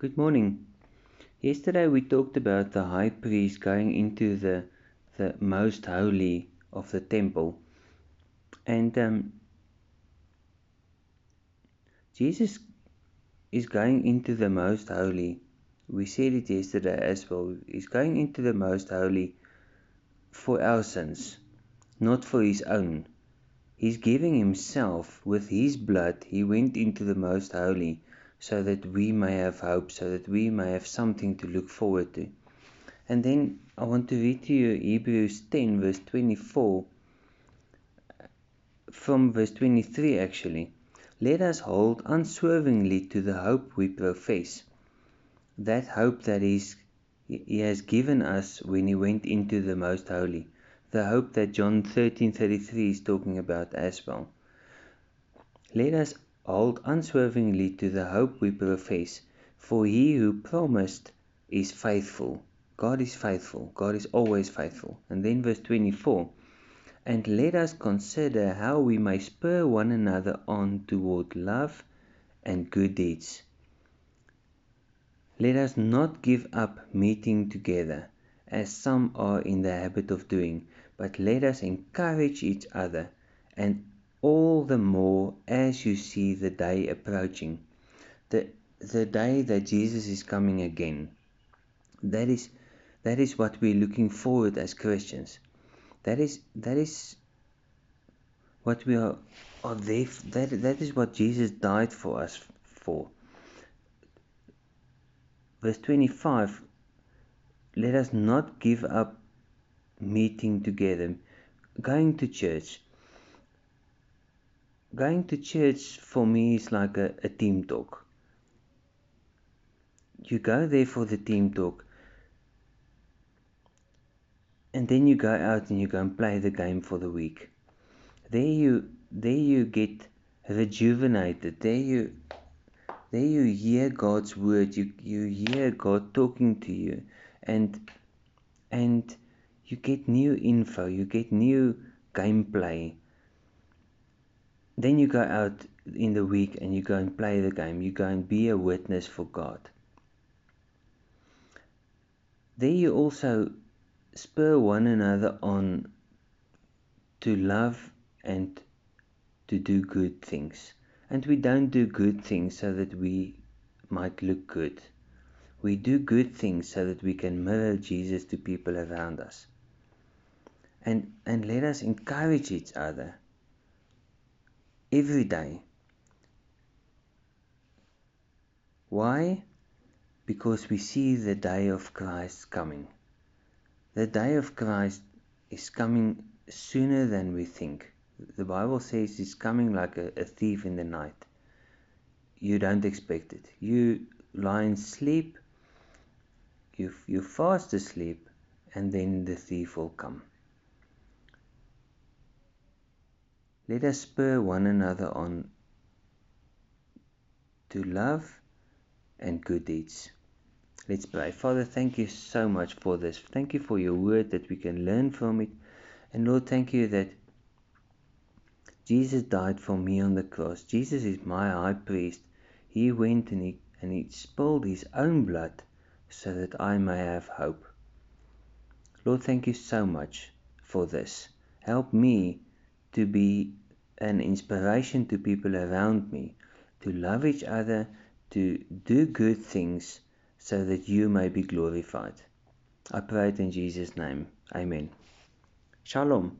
Good morning. Yesterday we talked about the high priest going into the the most holy of the temple, and um, Jesus is going into the most holy. We said it yesterday as well. He's going into the most holy for our sins, not for his own. He's giving himself with his blood. He went into the most holy so that we may have hope, so that we may have something to look forward to. And then I want to read to you Hebrews 10, verse 24, from verse 23 actually. Let us hold unswervingly to the hope we profess. That hope that is, He has given us when He went into the Most Holy. The hope that John 13:33 is talking about as well. Let us hold unswervingly to the hope we profess, for he who promised is faithful. God is faithful. God is always faithful. And then verse 24 And let us consider how we may spur one another on toward love and good deeds. Let us not give up meeting together, as some are in the habit of doing, but let us encourage each other, and all the more as you see the day approaching, the, the day that Jesus is coming again. That is, that is what we're looking forward as Christians. That is, that is what we are, are there. That, that is what Jesus died for us for. Verse 25 Let us not give up meeting together, going to church going to church for me is like a, a team talk. You go there for the team talk, and then you go out and you go and play the game for the week. There you there you get rejuvenated. There you there you hear God's word. You you hear God talking to you, and and you get new info. You get new gameplay then you go out in the week and you go and play the game. You go and be a witness for God. There you also spur one another on to love and to do good things. And we don't do good things so that we might look good. We do good things so that we can mirror Jesus to people around us. And, and let us encourage each other every day. Why? Because we see the day of Christ coming. The day of Christ is coming sooner than we think. The Bible says he's coming like a, a thief in the night. You don't expect it. You lie in sleep, you, you fast asleep, and then the thief will come. Let us spur one another on to love and good deeds. Let's pray. Father, thank you so much for this. Thank you for your word that we can learn from it. And Lord, thank you that Jesus died for me on the cross. Jesus is my high priest. He went and he, and he spilled his own blood so that I may have hope. Lord, thank you so much for this. Help me to be an inspiration to people around me to love each other, to do good things so that you may be glorified. I pray it in Jesus' name. Amen. Shalom.